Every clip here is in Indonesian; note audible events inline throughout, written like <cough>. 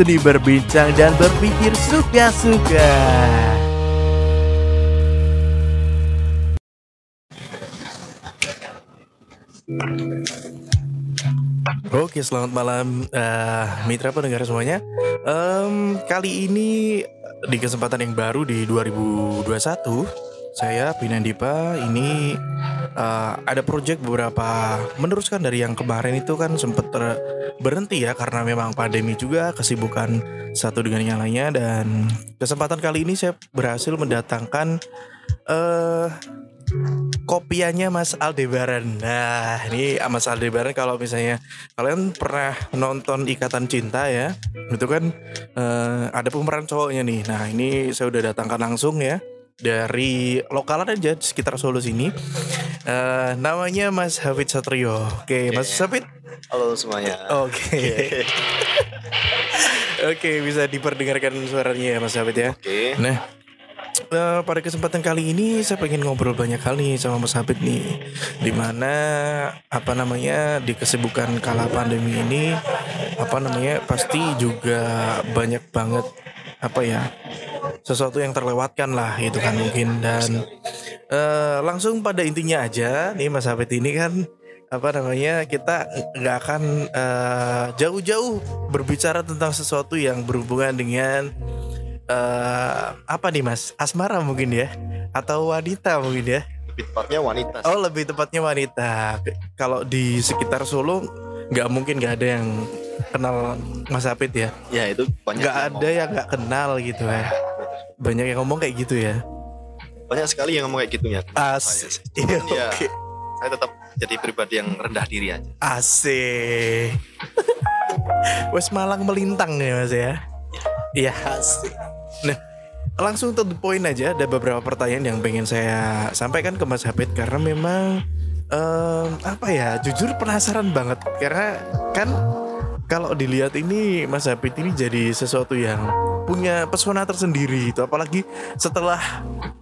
Seni berbincang dan berpikir suka-suka. Oke, selamat malam eh, mitra pendengar semuanya. Em, kali ini di kesempatan yang baru di 2021, saya Pinandipa ini eh, ada project beberapa meneruskan dari yang kemarin itu kan sempat ter- berhenti ya karena memang pandemi juga kesibukan satu dengan yang lainnya dan kesempatan kali ini saya berhasil mendatangkan eh kopiannya Mas Aldebaran. Nah, ini Mas Aldebaran kalau misalnya kalian pernah nonton Ikatan Cinta ya, itu kan eh, ada pemeran cowoknya nih. Nah, ini saya udah datangkan langsung ya dari lokalan aja sekitar Solo sini. Eh, namanya Mas Hafid Satrio. Oke, Mas Hafid. Halo semuanya. Oke. <laughs> Oke, bisa diperdengarkan suaranya ya Mas Hafid ya. Oke. Nah, eh, pada kesempatan kali ini saya pengen ngobrol banyak kali sama Mas Habib nih. Di mana apa namanya di kesibukan kala pandemi ini apa namanya pasti juga banyak banget apa ya sesuatu yang terlewatkan lah gitu kan mungkin dan eh, langsung pada intinya aja nih Mas Habib ini kan apa namanya kita nggak akan eh, jauh-jauh berbicara tentang sesuatu yang berhubungan dengan eh apa nih mas asmara mungkin ya atau wanita mungkin ya Lebih tepatnya wanita. sih. oh lebih tepatnya wanita kalau di sekitar Solo nggak mungkin nggak ada yang kenal Mas Apit ya Ya itu banyak. nggak ada yang nggak kenal gitu ya banyak yang ngomong kayak gitu ya ngomong. Banyak sekali yang ngomong kayak gitu ya. as iya, Cuman ya, oke. saya tetap jadi pribadi yang rendah diri aja. asik <laughs> Wes Malang melintang nih mas ya Iya asik Nah langsung to the point aja Ada beberapa pertanyaan yang pengen saya sampaikan ke Mas Hafid Karena memang em, Apa ya jujur penasaran banget. Karena kan kalau dilihat ini Mas Hafid ini jadi sesuatu yang punya pesona tersendiri itu apalagi setelah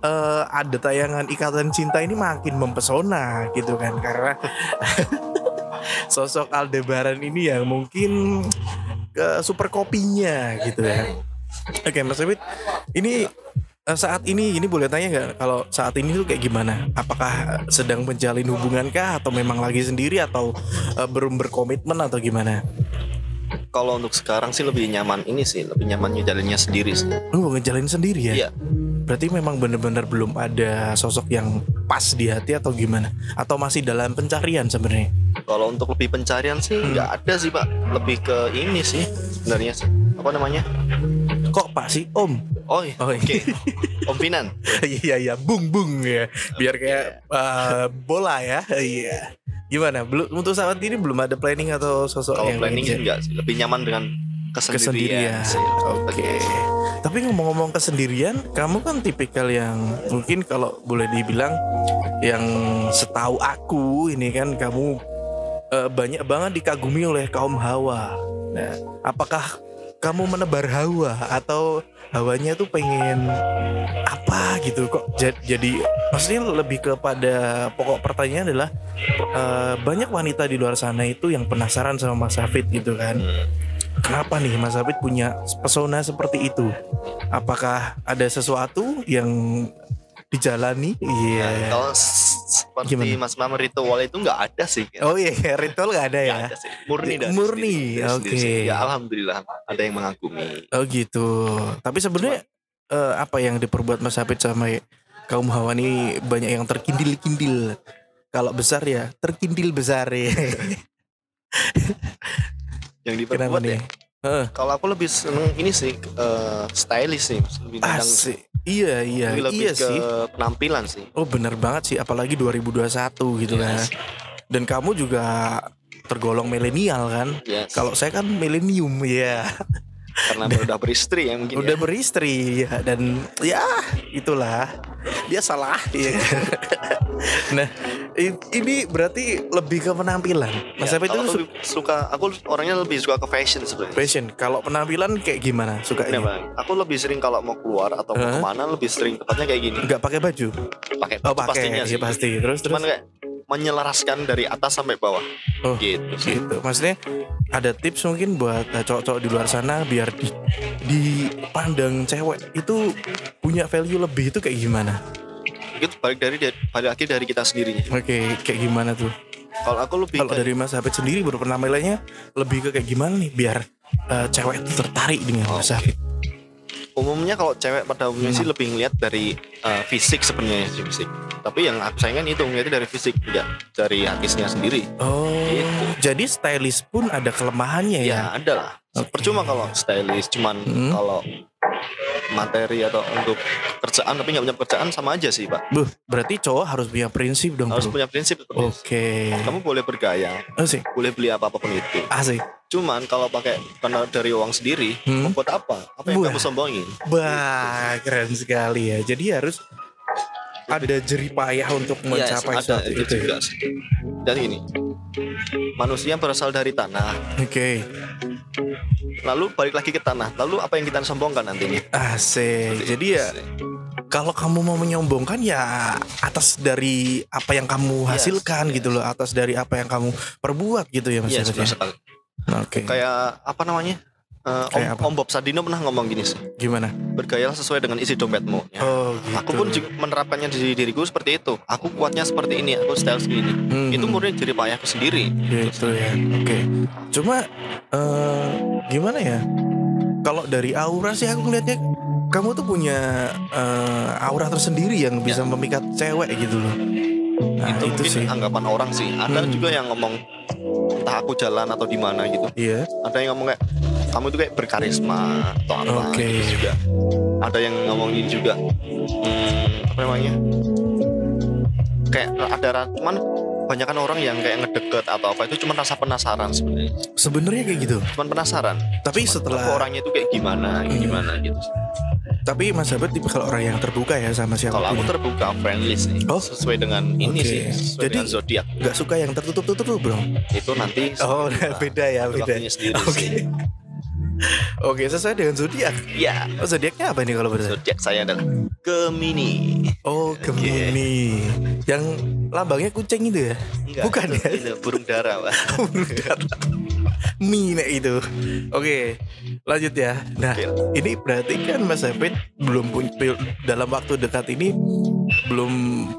eh, ada tayangan ikatan cinta ini makin mempesona gitu kan. Karena <laughs> sosok Aldebaran ini yang mungkin ke super kopinya gitu ya. Oke Mas David, ini saat ini ini boleh tanya nggak kalau saat ini tuh kayak gimana? Apakah sedang menjalin hubungan kah atau memang lagi sendiri atau eh, belum berkomitmen atau gimana? Kalau untuk sekarang sih lebih nyaman ini sih, lebih nyaman ngejalinnya sendiri sih. Lu ngejalin sendiri ya? Iya. Berarti memang benar-benar belum ada sosok yang pas di hati atau gimana? Atau masih dalam pencarian sebenarnya? Kalau untuk lebih pencarian sih Hmm. nggak ada sih pak. Lebih ke ini sih sebenarnya sih. Apa namanya? Kok Pak sih Om? Oh, iya. Oh, iya. oke. Om Finan. <laughs> iya iya bung bung ya biar kayak eh, bola ya iya gimana belum untuk saat ini belum ada planning atau sosok Kalau yang planning sih enggak sih. Lebih nyaman dengan kesendirian kesendirian. oke tapi ngomong-ngomong kesendirian kamu kan tipikal yang mungkin kalau boleh dibilang yang setahu aku ini kan kamu eh, banyak banget dikagumi oleh kaum hawa nah apakah kamu menebar hawa atau hawanya tuh pengen apa gitu? Kok ja- jadi maksudnya lebih kepada pokok pertanyaan adalah eh, banyak wanita di luar sana itu yang penasaran sama Mas Hafid gitu kan. Kenapa nih Mas Hafid punya pesona seperti itu? Apakah ada sesuatu yang dijalani? Iya. S- seperti Gimana? Mas Mama ritual itu nggak ada sih. oh iya <laughs> ritual nggak ada ya Nggak ada sih. Murni dari Murni, oke. sih. Ya alhamdulillah ada yang mengagumi. oh gitu tapi sebenarnya eh, apa yang diperbuat Mas Hafid sama kaum hawa ini banyak yang terkindil-kindil kalau besar ya terkindil besar ya <laughs> Yang kenapa diperbuat nih ya. Heeh. Kalau aku lebih seneng ini sih eh, stylish sih, lebih tentang Asik. Iya iya lebih, lebih iya ke sih. penampilan sih. Oh bener banget sih apalagi 2021 gitu kan. Yes. Dan kamu juga tergolong milenial kan. Yes. Kalau saya kan milenium ya. <laughs> karena udah beristri ya mungkin. Udah ya. beristri ya. dan ya itulah dia salah. Iya. <laughs> nah ini berarti lebih ke penampilan. Mas Ya, kalau itu su- suka aku orangnya lebih suka ke fashion sebenarnya. fashion. Kalau penampilan kayak gimana? Suka Ini Bang. Aku lebih sering kalau mau keluar atau mau Hah? ke mana lebih sering tepatnya kayak gini. Nggak pakai baju? Pakai Oh pakai pastinya ya sih. pasti. Terus terus. Cuman kayak menyelaraskan dari atas sampai bawah. Oh, gitu sih. gitu. Maksudnya ada tips mungkin buat eh, cowok-cowok di luar sana biar di dipandang cewek itu punya value lebih itu kayak gimana? Itu balik dari balik lagi dari kita sendirinya. Oke, kayak gimana tuh? Kalau aku lebih Kalau dari Mas Hafid sendiri baru pernah nilainya lebih ke kayak gimana nih biar eh, cewek itu tertarik dengan Oh, Mas Hafid? Umumnya kalau cewek pada umumnya Hmm. sih lebih ngeliat dari uh, fisik sebenarnya sih fisik. Tapi yang aku itu ngeliatnya dari fisik tidak dari hatinya sendiri. Oh, Gitu. jadi stylist pun ada kelemahannya ya? Ya ada lah. Oke. Percuma kalau stylist cuman Hmm. kalau materi atau untuk kerjaan tapi nggak punya pekerjaan sama aja sih pak. Buh, berarti cowok harus punya prinsip dong Harus bro. punya prinsip. Oke, Kamu boleh bergaya, asik, boleh beli apa apa pun itu. asik. Cuman kalau pakai karena dari uang sendiri, Hmm. buat apa? Apa yang Wah. kamu sombongin? Bah, keren sekali ya. Jadi harus ada jerih payah untuk mencapai Yes, ada itu itu. ya? Jadi gini, manusia berasal dari tanah, Oke, lalu balik lagi ke tanah. Lalu apa yang kita sombongkan nantinya? asik. Jadi ya kalau kamu mau menyombongkan ya atas dari apa yang kamu Yes, hasilkan yes. gitu loh, atas dari apa yang kamu perbuat gitu ya Mas benar ya? Oke. Kayak apa namanya? Kayak apa? om, om Bob Sadino pernah ngomong gini sih, Gimana? bergayalah sesuai dengan isi dompetmu. Ya. Oh, gitu. Aku pun juga menerapkannya di diriku seperti itu. Aku kuatnya seperti ini, aku style segini. Hmm, Itu murni dari payahku sendiri. gitu ya. Oke. Cuma eh, gimana ya? Kalau dari aura sih aku ngeliatnya kamu tuh punya eh, aura tersendiri yang bisa memikat cewek gitu loh. Nah, itu, itu, mungkin sih. anggapan orang sih. Ada Hmm. juga yang ngomong entah aku jalan atau di mana gitu. Iya. Ada yang ngomong kayak kamu itu kayak berkarisma atau apa gitu juga. Ada yang ngomongin juga hmm, apa namanya? Kayak ada cuman banyakan orang yang kayak ngedeket atau apa itu cuma rasa penasaran sebenarnya. Sebenarnya kayak gitu. Cuman penasaran. Tapi Cuman, setelah orangnya itu kayak gimana, Hmm. gimana gitu. tapi Mas Abed tipe kalau orang yang terbuka ya sama siapa Kalau aku terbuka friendly sih, Oh. sesuai dengan ini Oke. sih, sesuai Jadi- zodiak. nggak suka yang tertutup-tutup bro. Itu nanti Oh, <laughs> beda ya, beda. sendiri Oke. sih. Oke, sesuai dengan zodiak. Ya, Oh, zodiaknya apa ini kalau berarti? zodiak saya adalah Gemini. Oh, Gemini. Yang lambangnya kucing itu ya? Enggak, Bukan itu, ya? itu burung dara, Pak. <laughs> Mi nek itu. Oke, lanjut ya. Nah, Oke. ini berarti kan Mas Hafid belum punya dalam waktu dekat ini belum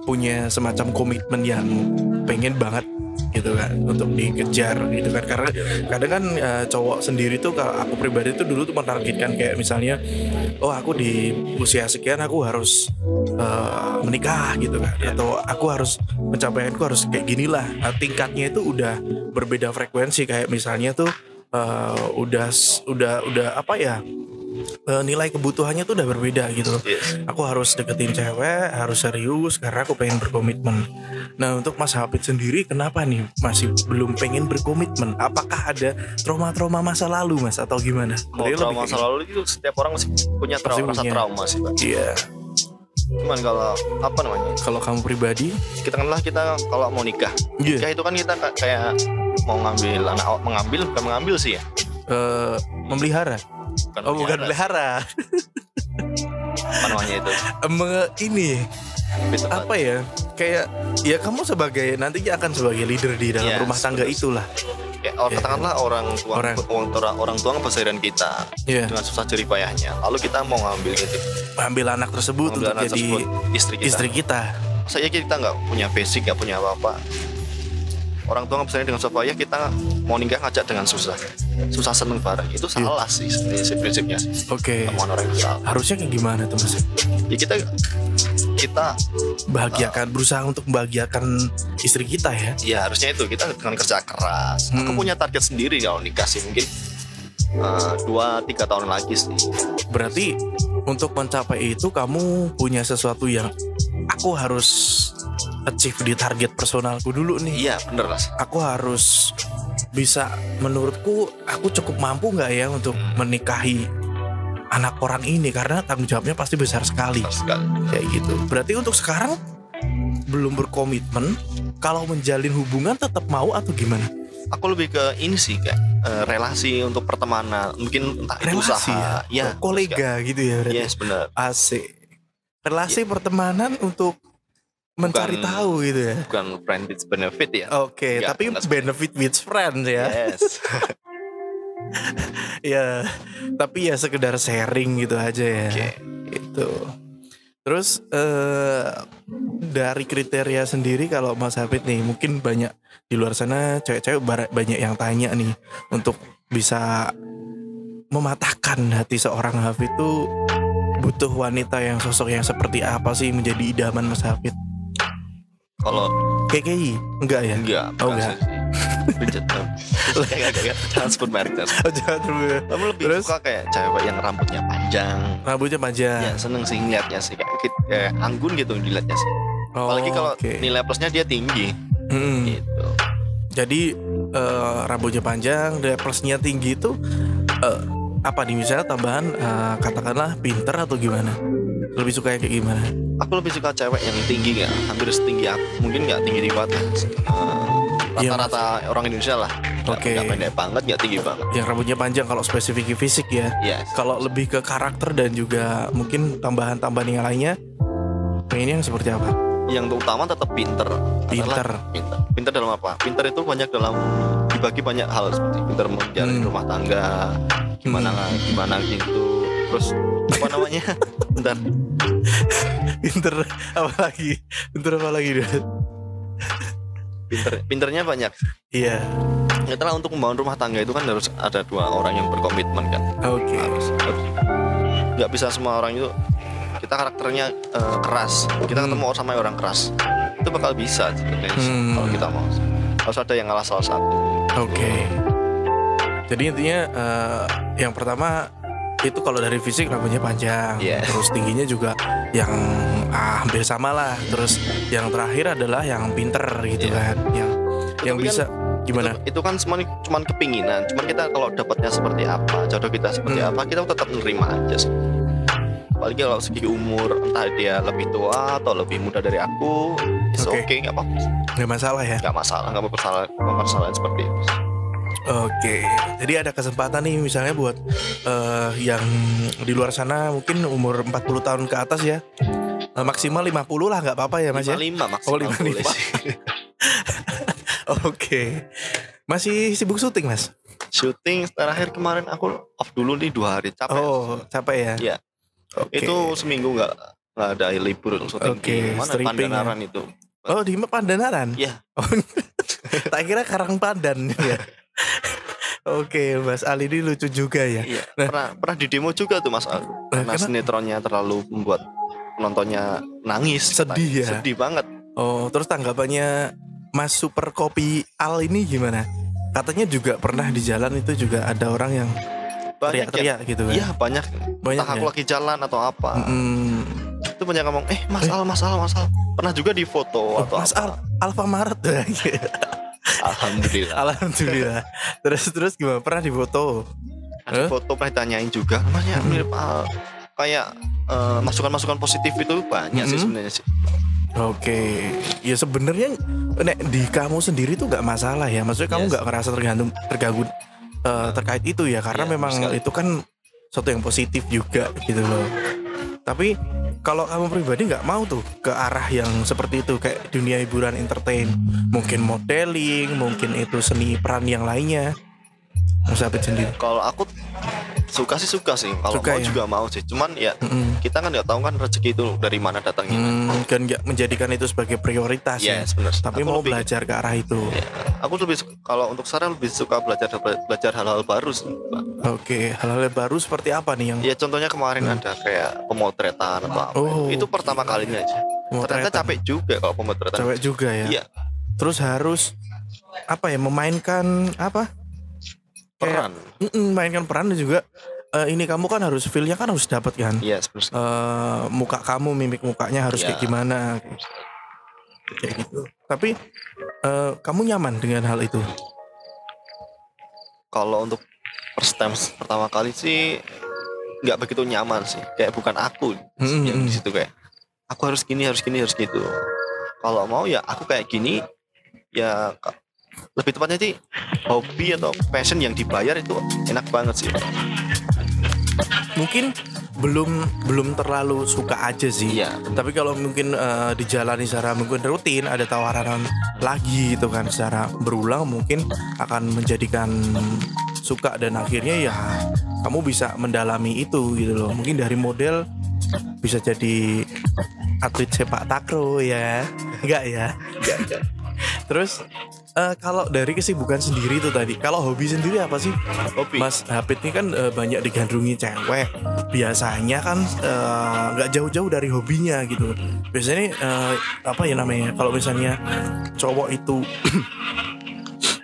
punya semacam komitmen yang pengen banget gitu kan untuk dikejar gitu kan. Karena kadang kan eh, cowok sendiri tuh kalau aku pribadi tuh dulu tuh menargetkan kayak misalnya oh aku di usia sekian aku harus eh, menikah gitu kan. Atau aku harus pencapaianku harus kayak gini lah Nah, tingkatnya itu udah berbeda frekuensi. Kayak misalnya tuh eh, udah udah udah apa ya eh, nilai kebutuhannya tuh udah berbeda gitu loh Yes. aku harus deketin cewek harus serius karena aku pengen berkomitmen nah untuk Mas Hafid sendiri kenapa nih masih belum pengen berkomitmen apakah ada trauma-trauma masa lalu Mas atau gimana Beliau trauma lebih masa lalu itu setiap orang masih punya trauma, rasa punya. trauma sih, Pak. iya Cuman kalau apa namanya? kalau kamu pribadi Kita kenlah kita kalau mau nikah. iya Nikah itu kan kita ka- kayak mau ngambil anak mengambil bukan mengambil sih ya. eh, memelihara Bukan oh bukan melihara Apa namanya itu? Eh, me- ini Lebih tepat. apa ya kayak ya kamu sebagai nantinya akan sebagai leader di dalam Yes, rumah tangga betul. itulah Kayak orang Iya. katakanlah orang tua Orang. orang, orang, orang tua ngebesarkan kita Iya. dengan susah jerih payahnya. Lalu kita mau ngambil gitu, ambil anak tersebut ngambil untuk anak jadi tersebut istri kita. istri kita Saya kita nggak punya basic, nggak punya apa-apa. Orang tua ngebesarkan dengan susah payah, kita mau nikah ngajak dengan susah, susah seneng bareng. Itu Iya. salah sih, sih prinsipnya. oke Omongan orang salah. harusnya kayak gimana tuh mas Ya kita kita bahagiakan berusaha untuk membahagiakan istri kita ya ya harusnya itu kita dengan kerja keras. Aku Hmm. punya target sendiri kalau nikah sih mungkin eh, dua tiga tahun lagi sih. berarti untuk mencapai itu kamu punya sesuatu yang aku harus achieve di target personalku dulu nih Iya bener mas. aku harus bisa menurutku aku cukup mampu nggak ya untuk Hmm. menikahi anak orang ini karena tanggung jawabnya pasti besar sekali Benar sekali. kayak gitu berarti untuk sekarang belum berkomitmen kalau menjalin hubungan tetap mau atau gimana Aku lebih ke ini sih kayak eh, relasi untuk pertemanan, mungkin entah itu relasi usaha, ya, Oh, kolega gitu ya berarti Yes benar. asik relasi pertemanan untuk mencari Bukan- tahu gitu ya. bukan friend with benefit ya Oke, Nggak, tapi nggak seperti- benefit with friends ya. yes <laughs> Ya, tapi ya sekedar sharing gitu aja ya. Oke. Gitu. Terus eh dari kriteria sendiri kalau Mas Hafid nih, mungkin banyak di luar sana cewek-cewek banyak yang tanya nih untuk bisa mematahkan hati seorang Hafid itu butuh wanita yang sosok yang seperti apa sih menjadi idaman Mas Hafid? kalau KKI enggak ya? enggak Oh, enggak. sih. Jangan sebut. Oh, ya. kamu lebih Terus? suka kayak cewek yang rambutnya panjang Rambutnya panjang. ya seneng sih ngeliatnya sih kayak, kayak anggun gitu dilihatnya sih Oh, apalagi kalau oke. nilai plusnya dia tinggi Mm-mm. gitu Jadi eh, rambutnya panjang, nilai plusnya tinggi itu eh, apa nih misalnya tambahan eh, katakanlah pinter atau gimana? Lebih suka yang kayak gimana? aku lebih suka cewek yang tinggi nggak hampir setinggi aku mungkin nggak tinggi di batas Iya, rata-rata orang Indonesia lah Oke. nggak pendek banget nggak tinggi banget Yang rambutnya panjang kalau spesifik fisik ya. yes Kalau lebih ke karakter dan juga mungkin tambahan-tambahan yang lainnya, pengennya yang seperti apa? yang utama tetap pinter Pinter. Adalah pinter pinter dalam apa pinter itu banyak dalam dibagi banyak hal seperti pinter menjalani Hmm. rumah tangga gimana gimana gitu terus apa namanya <laughs> bentar Pinter apa lagi? Pinter apa lagi dia? pinter pinternya banyak Iya. Itulah untuk membangun rumah tangga itu kan harus ada dua orang yang berkomitmen kan Oke. harus harus. nggak bisa semua orang itu kita karakternya eh, keras kita Hmm. ketemu sama orang keras itu bakal bisa sebenarnya Hmm. kalau kita mau harus ada yang ngalah salah satu Oke. Jadi intinya eh, yang pertama itu kalau dari fisik rambutnya panjang, Yes. terus tingginya juga yang ah, hampir sama lah. Terus yang terakhir adalah yang pinter gitu Iya. kan, yang yang kan bisa gimana? itu, itu kan semua cuman kepinginan cuman kita kalau dapatnya seperti apa jodoh kita seperti Hmm. apa kita tetap menerima aja sih apalagi kalau segi umur entah dia lebih tua atau lebih muda dari aku Oke. okay nggak apa-apa Nggak masalah ya. nggak masalah nggak bermasalah permasalahan seperti itu Oke. Jadi ada kesempatan nih misalnya buat eh, yang di luar sana mungkin umur 40 tahun ke atas ya. Eh, maksimal 50 lah nggak apa-apa ya Mas ya. lima maksimal Oh, lima, boleh lima. <laughs> sih. Oke. Masih sibuk syuting Mas? syuting terakhir kemarin aku off dulu nih dua hari capek Oh, capek ya? Iya. Oke. itu seminggu nggak nggak ada libur syuting Oke, di mana stripping ya. Pandanaran itu Oh, di Pandanaran? Iya. <laughs> Oh, <laughs> tak kira Karang Pandan ya. Oke, Mas Ali ini lucu juga ya. Iya, Nah. pernah pernah di demo juga tuh Mas Al. Karena kenapa? sinetronnya terlalu membuat penontonnya nangis. Sedih ya? Sedih banget. Oh, terus tanggapannya Mas Super Kopi Al ini gimana? Katanya juga pernah di jalan itu juga ada orang yang Banyak yang, teriak-teriak gitu kan. iya banyak. Banyak Entah aku ya? lagi jalan atau apa. Mm, Itu banyak ngomong, eh Mas Eh. Al, Mas Al, Mas Al. Pernah juga di foto oh, atau Mas apa. Al Alfamaret <laughs> Alhamdulillah. Alhamdulillah. terus terus gimana? Pernah di foto? Ada Eh? foto pernah ditanyain juga. Namanya Hmm. mirip Al. Kayak eh, masukan-masukan positif itu banyak sih Mm-mm. sebenarnya sih. Oke, ya sebenarnya nek di kamu sendiri tuh nggak masalah ya. Maksudnya kamu Yes. nggak ngerasa tergantung terganggu eh, terkait itu ya, karena Iya, memang sekali. itu kan sesuatu yang positif juga gitu loh. Tapi kalau kamu pribadi nggak mau tuh ke arah yang seperti itu kayak dunia hiburan entertain, mungkin modeling, mungkin itu seni peran yang lainnya. Mas Abid sendiri. Kalau aku suka sih suka sih. Kalau Suka mau ya? juga mau sih. Cuman ya Mm-mm. kita kan nggak tahu kan rezeki itu dari mana datangnya. Hmm, kan nggak menjadikan itu sebagai prioritas ya. Yes, benar. Tapi Aku mau lebih- belajar ke arah itu. Ya, aku lebih kalau untuk saran lebih suka belajar belajar hal-hal baru sih. Oke, hal-hal yang baru seperti apa nih yang Ya contohnya kemarin ada kayak pemotretan atau apa. Oh, itu pertama kalinya aja. Ternyata capek juga kalau pemotretan. cewek juga ya. Iya, Terus harus apa ya memainkan apa? Peran. Mm-mm, mainkan peran juga eh, ini kamu kan harus feel-nya kan harus dapat kan. Iya, sebenarnya. Eh, muka kamu, mimik mukanya harus Iya. kayak gimana kayak gitu. Tapi eh, kamu nyaman dengan hal itu? Kalau untuk first time pertama kali sih nggak begitu nyaman sih. Kayak bukan aku Mm-mm, yang di situ kayak aku harus gini, harus gini, harus gitu. Kalau mau ya aku kayak gini ya lebih tepatnya sih hobi atau passion yang dibayar itu enak banget sih. Mungkin belum belum terlalu suka aja sih. Iya. Tapi kalau mungkin eh, dijalani secara mungkin rutin ada tawaran lagi gitu kan secara berulang mungkin akan menjadikan suka dan akhirnya ya kamu bisa mendalami itu gitu loh. Mungkin dari model bisa jadi atlet sepak takraw ya. <laughs> Enggak ya? Terus eh, kalau dari kesibukan sendiri itu tadi, kalau hobi sendiri apa sih? Hobi. Mas Hapit ini kan eh, banyak digandrungi cewek. Biasanya kan eh, nggak jauh-jauh dari hobinya gitu. Biasanya eh, apa ya namanya? Kalau misalnya cowok itu <clears throat>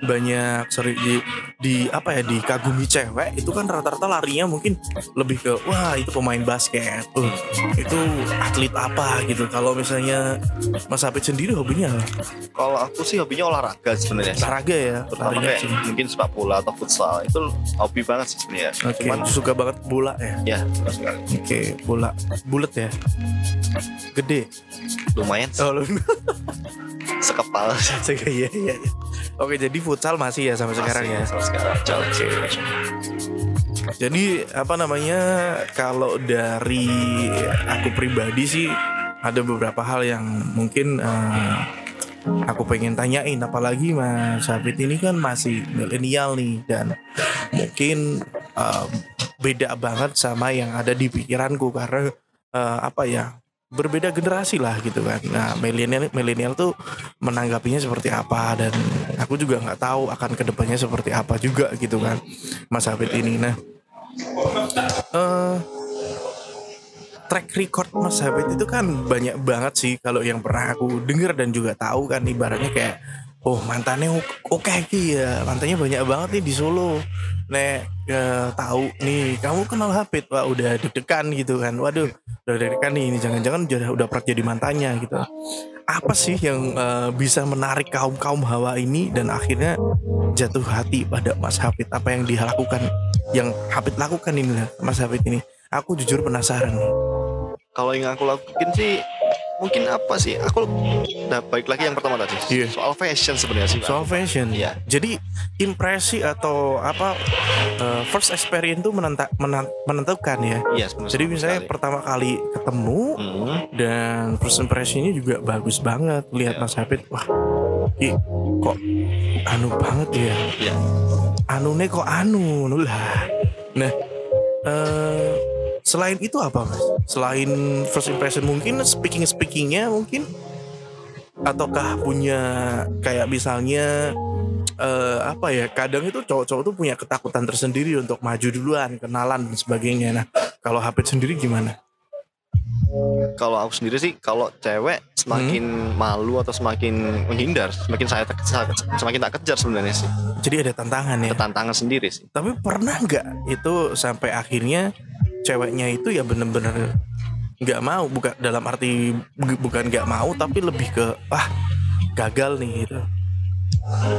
banyak sorry di, di apa ya dikagumi cewek itu kan rata-rata larinya mungkin lebih ke wah itu pemain basket uh, itu atlet apa gitu kalau misalnya Mas Hapit sendiri hobinya? Kalau aku sih hobinya olahraga sebenarnya. olahraga ya Terutama larinya kayak sih. mungkin sepak bola atau futsal itu hobi banget sih sebenarnya. Oke, Cuman suka banget bola ya. ya suka sekali. Oke, bola bulat ya. Gede. lumayan sih, Oh, <laughs> sekepal <laughs> Iya, iya. Oke, jadi futsal masih ya sampai sekarang ya. Sampai sekarang. Jadi apa namanya? Kalau dari aku pribadi sih ada beberapa hal yang mungkin eh, aku pengen tanyain apalagi Mas Sabit ini kan masih milenial nih dan mungkin eh, beda banget sama yang ada di pikiranku karena eh, apa ya berbeda generasi lah gitu kan. Nah milenial milenial tuh menanggapinya seperti apa dan aku juga nggak tahu akan ke depannya seperti apa juga gitu kan Mas Habib ini. Nah eh track record Mas Habib itu kan banyak banget sih kalau yang pernah aku dengar dan juga tahu kan ibaratnya kayak oh mantannya oke iki ya mantannya banyak banget nih di Solo nek eh, tahu nih kamu kenal Habib wah udah deg-degan gitu kan. Waduh udah deg-degan nih ini jangan-jangan udah udah pernah jadi mantannya gitu. Apa sih yang eh, bisa menarik kaum kaum hawa ini dan akhirnya jatuh hati pada Mas Habib apa yang dia lakukan yang Habib lakukan ini Mas Habib ini? Aku jujur penasaran. Nih Kalau yang aku lakuin sih mungkin apa sih? Aku nah, balik lagi yang pertama tadi Iya. soal fashion sebenarnya sih. Soal fashion Iya. jadi impresi atau apa eh, first experience itu menenta- menentukan ya Iya sebenarnya. jadi misalnya sekali. pertama kali ketemu Hmm, dan first impressionnya juga bagus banget lihat Iya. Mas Habib wah Ih, kok anu banget ya Iya. anu nih kok anu nu lah nah eh selain itu apa mas selain first impression mungkin speaking speakingnya mungkin ataukah punya kayak misalnya eh apa ya kadang itu cowok-cowok tuh punya ketakutan tersendiri untuk maju duluan kenalan dan sebagainya nah kalau HP sendiri gimana Kalau aku sendiri sih kalau cewek semakin Hmm. malu atau semakin menghindar, semakin saya tak- semakin tak kejar sebenarnya sih. jadi ada tantangan ya Tantangan sendiri sih. tapi pernah nggak itu sampai akhirnya ceweknya itu ya bener-bener nggak mau bukan dalam arti bu- bukan nggak mau tapi lebih ke ah gagal nih gitu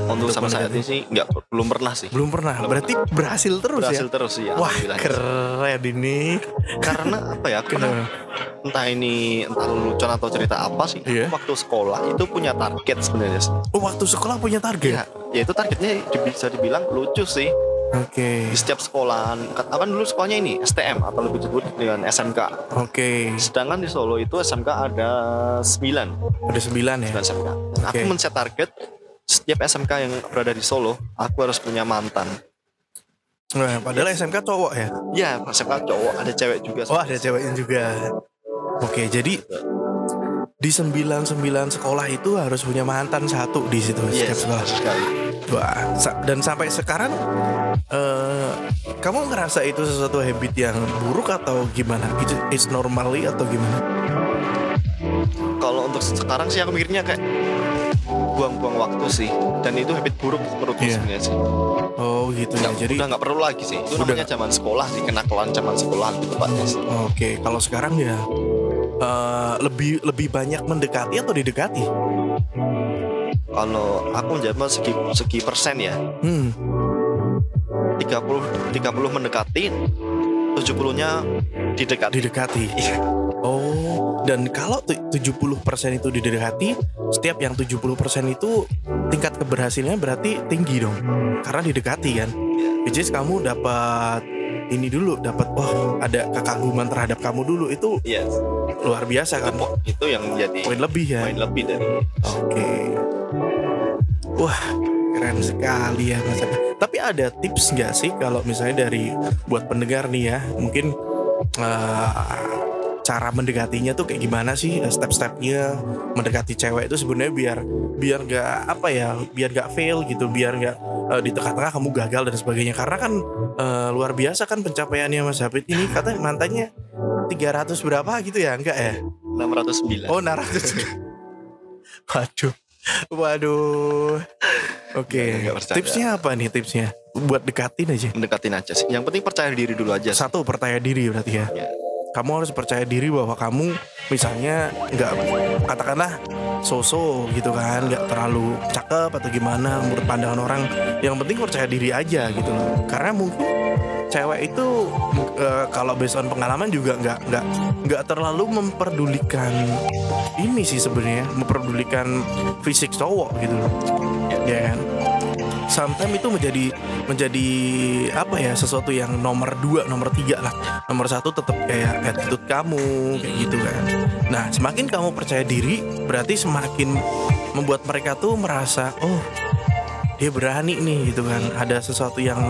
Untuk sama saya ini sih nggak belum pernah sih. belum pernah berarti berhasil terus Berhasil ya terus sih. wah keren ini Karena apa ya? Karena entah ini entah lelucon atau cerita apa sih. Iya. Waktu sekolah itu punya target sebenarnya. oh, waktu sekolah punya target Ya, ya itu targetnya bisa dibilang lucu sih. Oke Di setiap sekolahan, kan kan dulu sekolahnya ini STM atau lebih disebut dengan SMK. oke Sedangkan di Solo itu SMK ada 9, ada sembilan ya 9 SMK. Nah, Aku men-set target setiap SMK yang berada di Solo, aku harus punya mantan. nah, padahal SMK cowok ya Ya, SMK cowok, ada cewek juga. oh ada ceweknya juga oke jadi di sembilan sembilan sekolah itu harus punya mantan satu di situ Iya, setiap sekolah sekali. Wah, sa- dan sampai sekarang eh kamu ngerasa itu sesuatu habit yang buruk atau gimana? Itu it's normally atau gimana? Kalau untuk sekarang sih aku mikirnya kayak buang-buang waktu sih dan itu habit buruk menurutku Iya. sebenarnya sih. Oh gitu ya. Jadi udah nggak perlu lagi sih. Itu Udah. namanya zaman sekolah sih, kenakalan zaman sekolah gitu tepatnya sih. oke, kalau sekarang ya eh lebih lebih banyak mendekati atau didekati? Kalau aku menjawab segi segi persen ya, Hmm, 30 30 mendekati, 70-nya didekati. didekati. <laughs> Iya. Oh, dan kalau tu- 70% itu didekati, setiap yang 70% itu tingkat keberhasilannya berarti tinggi dong. Karena didekati kan. Which is kamu dapat ini dulu dapat oh ada kekaguman terhadap kamu dulu itu Iya. luar biasa kan Itu, itu yang menjadi poin lebih ya poin lebih dari oke wah keren sekali ya mas tapi ada tips nggak sih kalau misalnya dari buat pendengar nih ya mungkin eh, cara mendekatinya tuh kayak gimana sih? Eh, step-stepnya mendekati cewek itu sebenarnya biar biar nggak apa ya biar nggak fail gitu biar nggak eh, di tengah-tengah kamu gagal dan sebagainya. Karena kan eh, luar biasa kan pencapaiannya Mas Hafid ini katanya mantannya 300 berapa gitu ya? Enggak ya? 609 Oh naras. <laughs> Waduh. Waduh. Oke. Percaya. Tipsnya apa nih tipsnya? Buat dekatin aja. mendekatin aja sih yang penting percaya diri dulu aja sih. Satu percaya diri berarti ya. Ya. Kamu harus percaya diri bahwa kamu misalnya nggak katakanlah so-so gitu kan, nggak terlalu cakep atau gimana menurut pandangan orang. Yang penting percaya diri aja gitu loh. Karena mungkin cewek itu eh, kalau based on pengalaman juga nggak nggak nggak terlalu memperdulikan ini sih sebenarnya memperdulikan fisik cowok gitu loh ya kan sometimes itu menjadi menjadi apa ya sesuatu yang nomor dua nomor tiga lah. Nomor satu tetap kayak attitude kamu kayak gitu kan. Nah semakin kamu percaya diri berarti semakin membuat mereka tuh merasa oh dia berani nih gitu kan. Ada sesuatu yang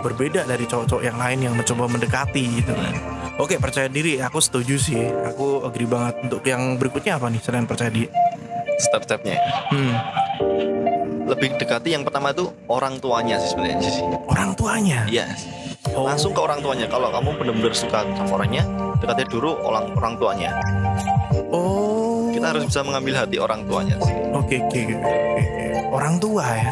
berbeda dari cowok-cowok yang lain yang mencoba mendekati gitu kan. Oke percaya diri. Aku setuju sih. Aku agree banget. Untuk yang berikutnya apa nih selain percaya diri? Step-stepnya hmm, lebih dekati yang pertama itu orang tuanya sih sebenarnya sih. Orang tuanya? Iya. Oh. langsung ke orang tuanya. Kalau kamu benar-benar suka sama orangnya dekati dulu orang orang tuanya. Oh. Kita harus bisa mengambil hati orang tuanya sih. Oke oke oke, oke. orang tua ya?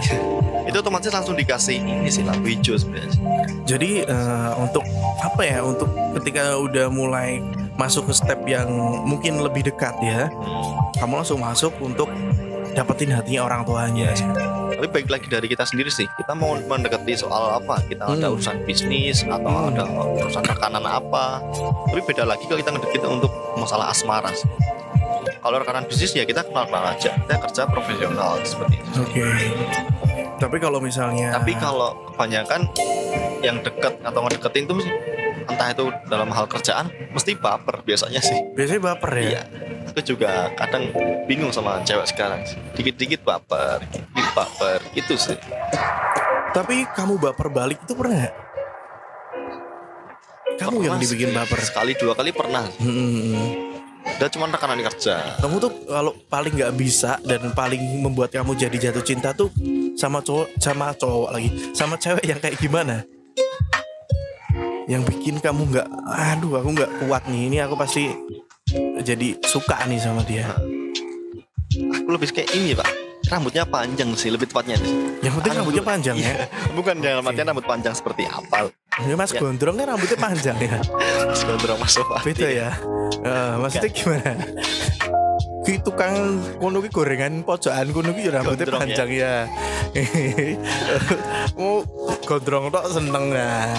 Itu otomatis langsung dikasih ini sih lampu hijau sebenarnya sih. Jadi eh, untuk apa ya? Untuk ketika udah mulai masuk ke step yang mungkin lebih dekat ya, kamu langsung masuk untuk dapetin hatinya orang tuanya. tapi baik lagi dari kita sendiri sih kita mau mendekati soal apa kita ada Hmm. urusan bisnis atau Hmm. ada urusan rekanan apa tapi beda lagi kalau kita ngedekit untuk masalah asmara sih kalau rekanan bisnis ya kita kenal kenal aja kita kerja profesional seperti itu Oke. Tapi kalau misalnya tapi kalau kebanyakan yang deket atau ngedeketin tuh entah itu dalam hal kerjaan mesti baper biasanya sih biasanya baper ya. iya aku juga kadang bingung sama cewek sekarang dikit-dikit baper dikit baper gitu sih Tapi kamu baper balik itu pernah nggak? Kamu yang Pernah dibikin sih. baper. sekali dua kali pernah. Hmm. udah cuma rekanan kerja Kamu tuh kalau paling nggak bisa dan paling membuat kamu jadi jatuh cinta tuh sama cowok sama cowok lagi sama cewek yang kayak gimana? Yang bikin kamu nggak, aduh aku nggak kuat nih ini aku pasti jadi suka nih sama dia. aku lebih kayak ini pak rambutnya panjang sih lebih tepatnya. Yang penting rambutnya panjang ya. bukan dalam artian rambut panjang seperti apal Ini Mas Ya. Gondrong kan rambutnya panjang ya. <laughs> Gondrong masuk Beda ya. Eh, maksudnya gimana? Ki tukang kono ki gorengan pojokan kono ki ya rambutnya Gondrong ya. panjang ya. Mau <laughs> gondrong tok seneng nah.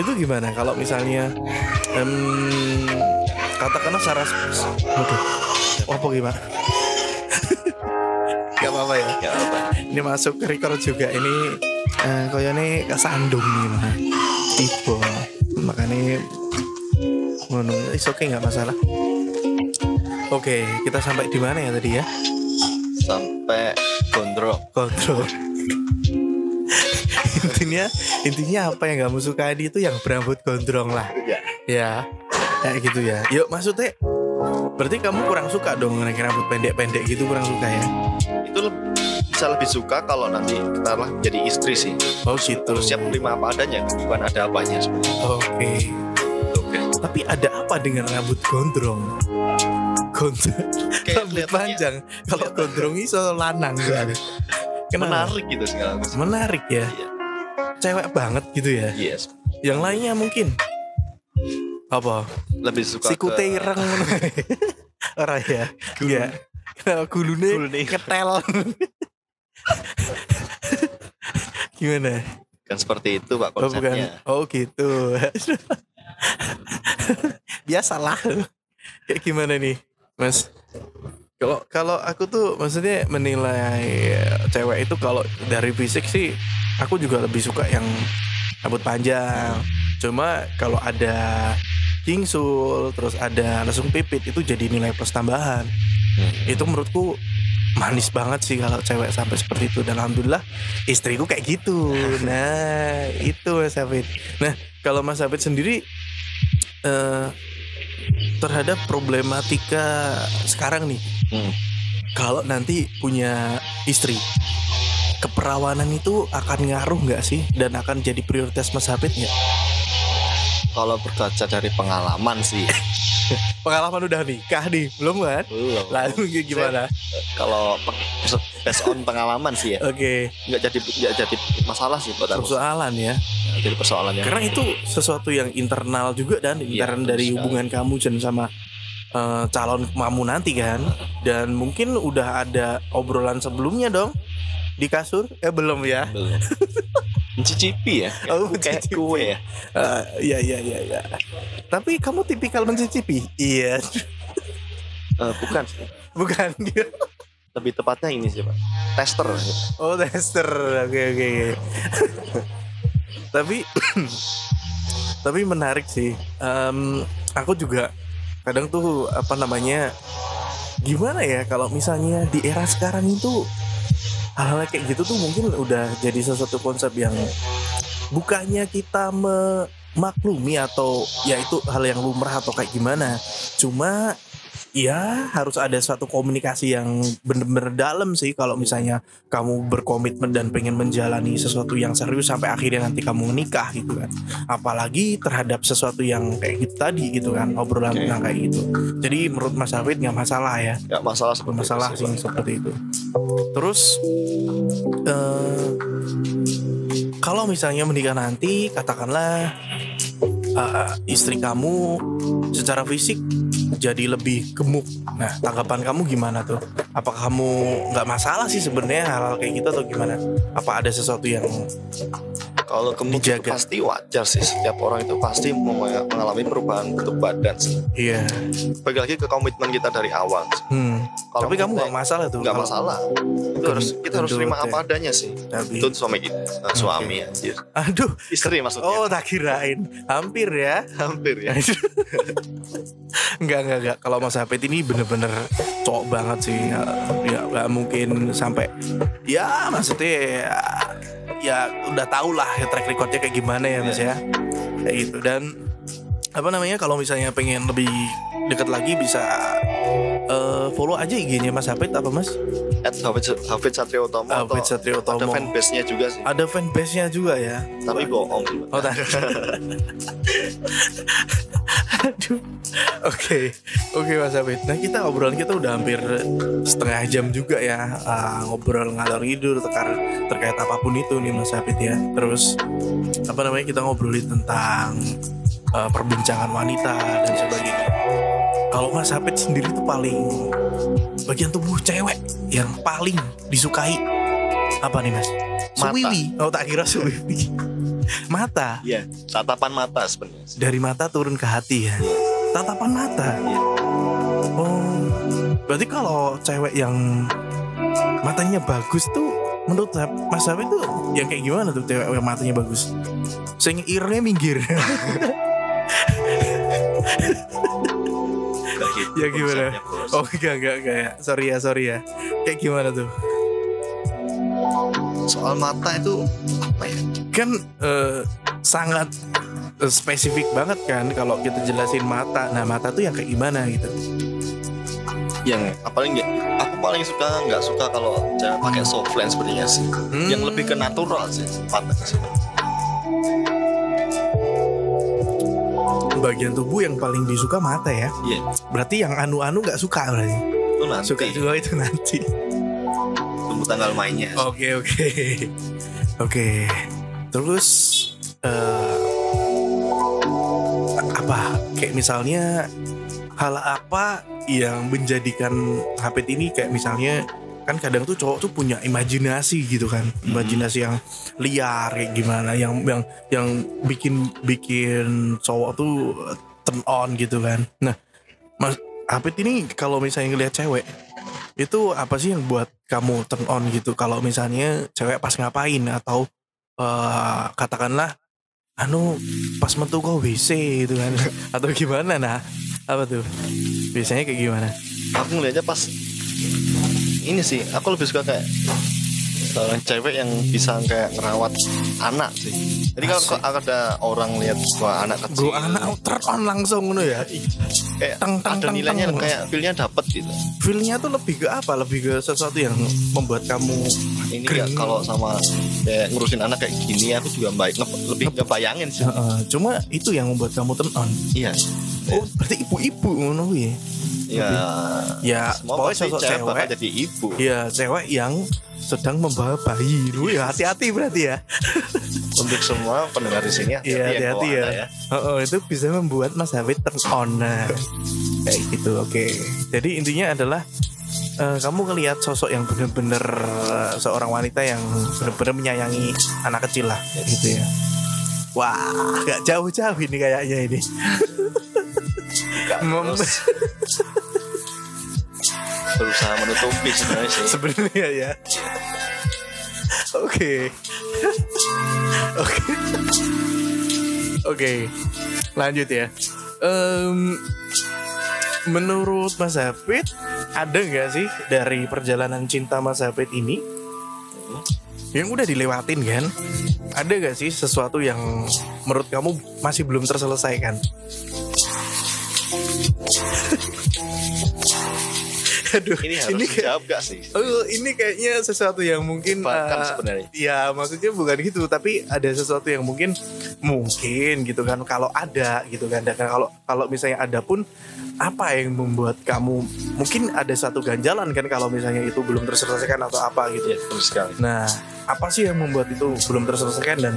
Itu gimana kalau misalnya em, katakanlah secara waduh. Apa gimana? <laughs> Gak apa-apa ya. ya apa Ini masuk ke record juga ini eh koyone kesandung nih mah. Tiba. Makanya ngono. Oke nggak masalah. Oke, kita sampai di mana ya tadi ya? sampai gondrong Kontrol. <laughs> intinya intinya apa yang kamu suka di itu yang berambut gondrong lah. ya Ya. Kayak gitu ya. Yuk maksudnya berarti kamu kurang suka dong naik rambut pendek-pendek gitu kurang suka ya? itu bisa lebih suka kalau nanti kita lah jadi istri sih Oh gitu. terus siap menerima apa adanya bukan ada apanya sebenarnya Oke. oke Tapi ada apa dengan rambut gondrong? Gondrong Kayak rambut panjang. Kalau gondrong iso lanang kan. Kenapa? menarik gitu sih kalau. Menarik ya. Iya. Cewek banget gitu ya. yes Yang lainnya mungkin apa? lebih suka Sikute ke ireng ngono. <laughs> Ora ya. Iya. Gulune ketel. <laughs> Gimana? kan seperti itu pak Oh bukan. konsepnya Oh gitu. <laughs> Biasalah. Kayak gimana nih, Mas? Kalau kalau aku tuh maksudnya menilai cewek itu kalau dari fisik sih aku juga lebih suka yang rambut panjang. Cuma kalau ada kingsul, terus ada lesung pipit itu jadi nilai plus tambahan. Hmm. Itu menurutku manis banget sih kalau cewek sampai seperti itu dan alhamdulillah istriku kayak gitu. <laughs> Nah, itu Mas Hafid. Nah, kalau Mas Hafid sendiri eh terhadap problematika sekarang nih. Hmm. Kalau nanti punya istri, keperawanan itu akan ngaruh nggak sih dan akan jadi prioritas Mas Hafid nggak? Kalau berkaca dari pengalaman sih, <laughs> Pengalaman udah nikah nih, belum kan? belum. Lalu gimana? Kalau pe- based on pengalaman sih ya, Oke, nggak jadi nggak jadi masalah sih buat aku. persoalan ya. Nggak jadi persoalan yang Karena itu sesuatu yang internal juga dan Iya, intern dari sekali. hubungan kamu dan sama eh, calon kamu nanti kan. Dan mungkin udah ada obrolan sebelumnya dong di kasur. Eh belum ya? belum. <laughs> Mencicipi ya, Oh, kayak mencicipi. kue ya. Eh, Iya iya iya iya. Tapi kamu tipikal mencicipi? Iya. Eh, bukan. Bukan dia. <laughs> Lebih tepatnya ini sih pak, tester. Oh tester. Oke oke. oke. <laughs> tapi <clears throat> tapi menarik sih. Em, aku juga kadang tuh apa namanya gimana ya kalau misalnya di era sekarang itu hal-hal kayak gitu tuh mungkin udah jadi sesuatu konsep yang bukannya kita memaklumi atau ya itu hal yang lumrah atau kayak gimana cuma ya harus ada suatu komunikasi yang bener-bener dalam sih kalau misalnya kamu berkomitmen dan pengen menjalani sesuatu yang serius sampai akhirnya nanti kamu menikah gitu kan apalagi terhadap sesuatu yang kayak gitu tadi gitu kan obrolan Oke. tentang kayak gitu jadi menurut Mas Hafid nggak masalah ya Nggak masalah seperti masalah itu sih seperti itu. Terus eh kalau misalnya menikah nanti, katakanlah eh, istri kamu secara fisik jadi lebih gemuk. Nah, tanggapan kamu gimana tuh? Apakah kamu nggak masalah sih sebenarnya hal-hal kayak gitu atau gimana? Apa ada sesuatu yang Kalau gemuk itu pasti wajar sih. Setiap orang itu pasti mengalami perubahan bentuk badan. sih. iya? Bagi lagi ke komitmen kita dari awal. Hmm. Kalau Tapi kamu nggak masalah tuh? nggak masalah. Itu harus kita harus terima ya. apa adanya sih. Tapi, Itu suami kita, eh, suami anjir. aduh, Istri maksudnya. oh tak kirain, hampir ya. Hampir ya. enggak enggak enggak kalau Mas Hafid ini bener-bener cowok banget sih ya ya, nggak mungkin sampai ya maksudnya ya, ya udah tau lah ya track recordnya kayak gimana ya Mas ya? Kayak gitu. Dan apa namanya kalau misalnya pengen lebih dekat lagi bisa eh, follow aja IG-nya Mas Hafid apa Mas At Hafid, Hafid Satrio Utomo Hafid Satrio ada Utomo fanbase-nya juga sih. ada fanbase-nya juga ya Tapi bohong. Oh, tadi. Aduh. Oke, oke Mas Abid. Nah kita obrolan kita udah hampir setengah jam juga ya ah, ngobrol ngalor ngidul terkait terkait apa pun itu nih Mas Abid ya. Terus apa namanya kita ngobrolin tentang ah, perbincangan wanita dan sebagainya. Kalau Mas Abid sendiri tuh paling bagian tubuh cewek yang paling disukai apa nih Mas? Mata. Suwiwi. Oh tak kira suwiwi. Mata Iya, tatapan mata sebenarnya. dari mata turun ke hati ya. Tatapan mata. Iya. Oh, berarti kalau cewek yang matanya bagus tuh menurut Mas Safi tuh yang kayak gimana tuh cewek yang matanya bagus? Sing irnya minggir. <laughs> Ya, gimana? oh enggak enggak enggak ya. Sorry ya sorry ya. Kayak gimana tuh? Soal mata itu apa ya? Kan eh, sangat eh, spesifik banget kan kalau kita jelasin mata. Nah mata tuh yang kayak gimana gitu? Yang paling nggak, aku paling suka nggak suka kalau pakai soft lens sebenarnya sih. Hmm. Yang lebih ke natural sih mata sih. Bagian tubuh yang paling disuka mata ya. Iya, Berarti yang anu-anu nggak suka berarti. itu nanti Suka juga itu nanti. tunggu tanggal mainnya. Oke oke oke. Terus eh, apa? Kayak misalnya hal apa yang menjadikan Hafid ini kayak misalnya kan kadang tuh cowok tuh punya imajinasi gitu kan. Imajinasi yang liar kayak gimana yang yang yang bikin bikin cowok tuh turn on gitu kan. Nah mas Hafid ini kalau misalnya ngelihat cewek itu apa sih yang buat kamu turn on gitu? Kalau misalnya cewek pas ngapain? Atau eh, katakanlah anu pas metu kok WC itu kan. <laughs> Atau gimana? Nah apa tuh? Biasanya kayak gimana? Aku ngeliatnya pas ini sih aku lebih suka kayak seorang cewek yang bisa kayak ngerawat anak sih jadi kalau Asik. ada orang lihat wah anak kecil Gue anak turn on langsung ngono ya. Kayak teng, teng, ada teng, nilainya teng. kayak feelnya dapet gitu. Feelnya tuh lebih ke apa? Lebih ke sesuatu yang membuat kamu ini ya kalau sama kayak ngurusin anak kayak gini aku juga baik. Nge- lebih ngebayangin sih. Heeh, cuma itu yang membuat kamu turn on iya. Oh berarti ibu-ibu ngono ya? Ya ya pokoknya sosok cewek cewek. jadi ibu. Ya cewek yang sedang membawa bayi. Lu ya hati-hati berarti ya. Untuk semua pendengar di sini Iya, hati-hati yang hati-hati bawa ya. anak Oh, oh, itu bisa membuat Mas Hafid turn on nah kayak gitu oke. Jadi intinya adalah eh, kamu ngelihat sosok yang benar-benar eh, seorang wanita yang benar-benar menyayangi anak kecil lah kayak gitu ya. Wah gak jauh-jauh ini kayaknya ini. Mem- berusaha menutupi sebenarnya sih. Sebenarnya ya. Oke. Oke. Oke. Lanjut ya. Em, menurut Mas Hafid ada nggak sih dari perjalanan cinta Mas Hafid ini? Yang udah dilewatin kan? Ada nggak sih sesuatu yang menurut kamu masih belum terselesaikan Aduh, ini harus ini kayak- dijawab gak sih Oh, ini kayaknya sesuatu yang mungkin Bahkan eh, sebenarnya. Ya, maksudnya bukan gitu, tapi ada sesuatu yang mungkin mungkin gitu kan kalau ada gitu kan. Dan kalau kalau misalnya ada pun apa yang membuat kamu mungkin ada satu ganjalan kan kalau misalnya itu belum terselesaikan atau apa gitu. ya betul sekali Nah, apa sih yang membuat itu belum terselesaikan dan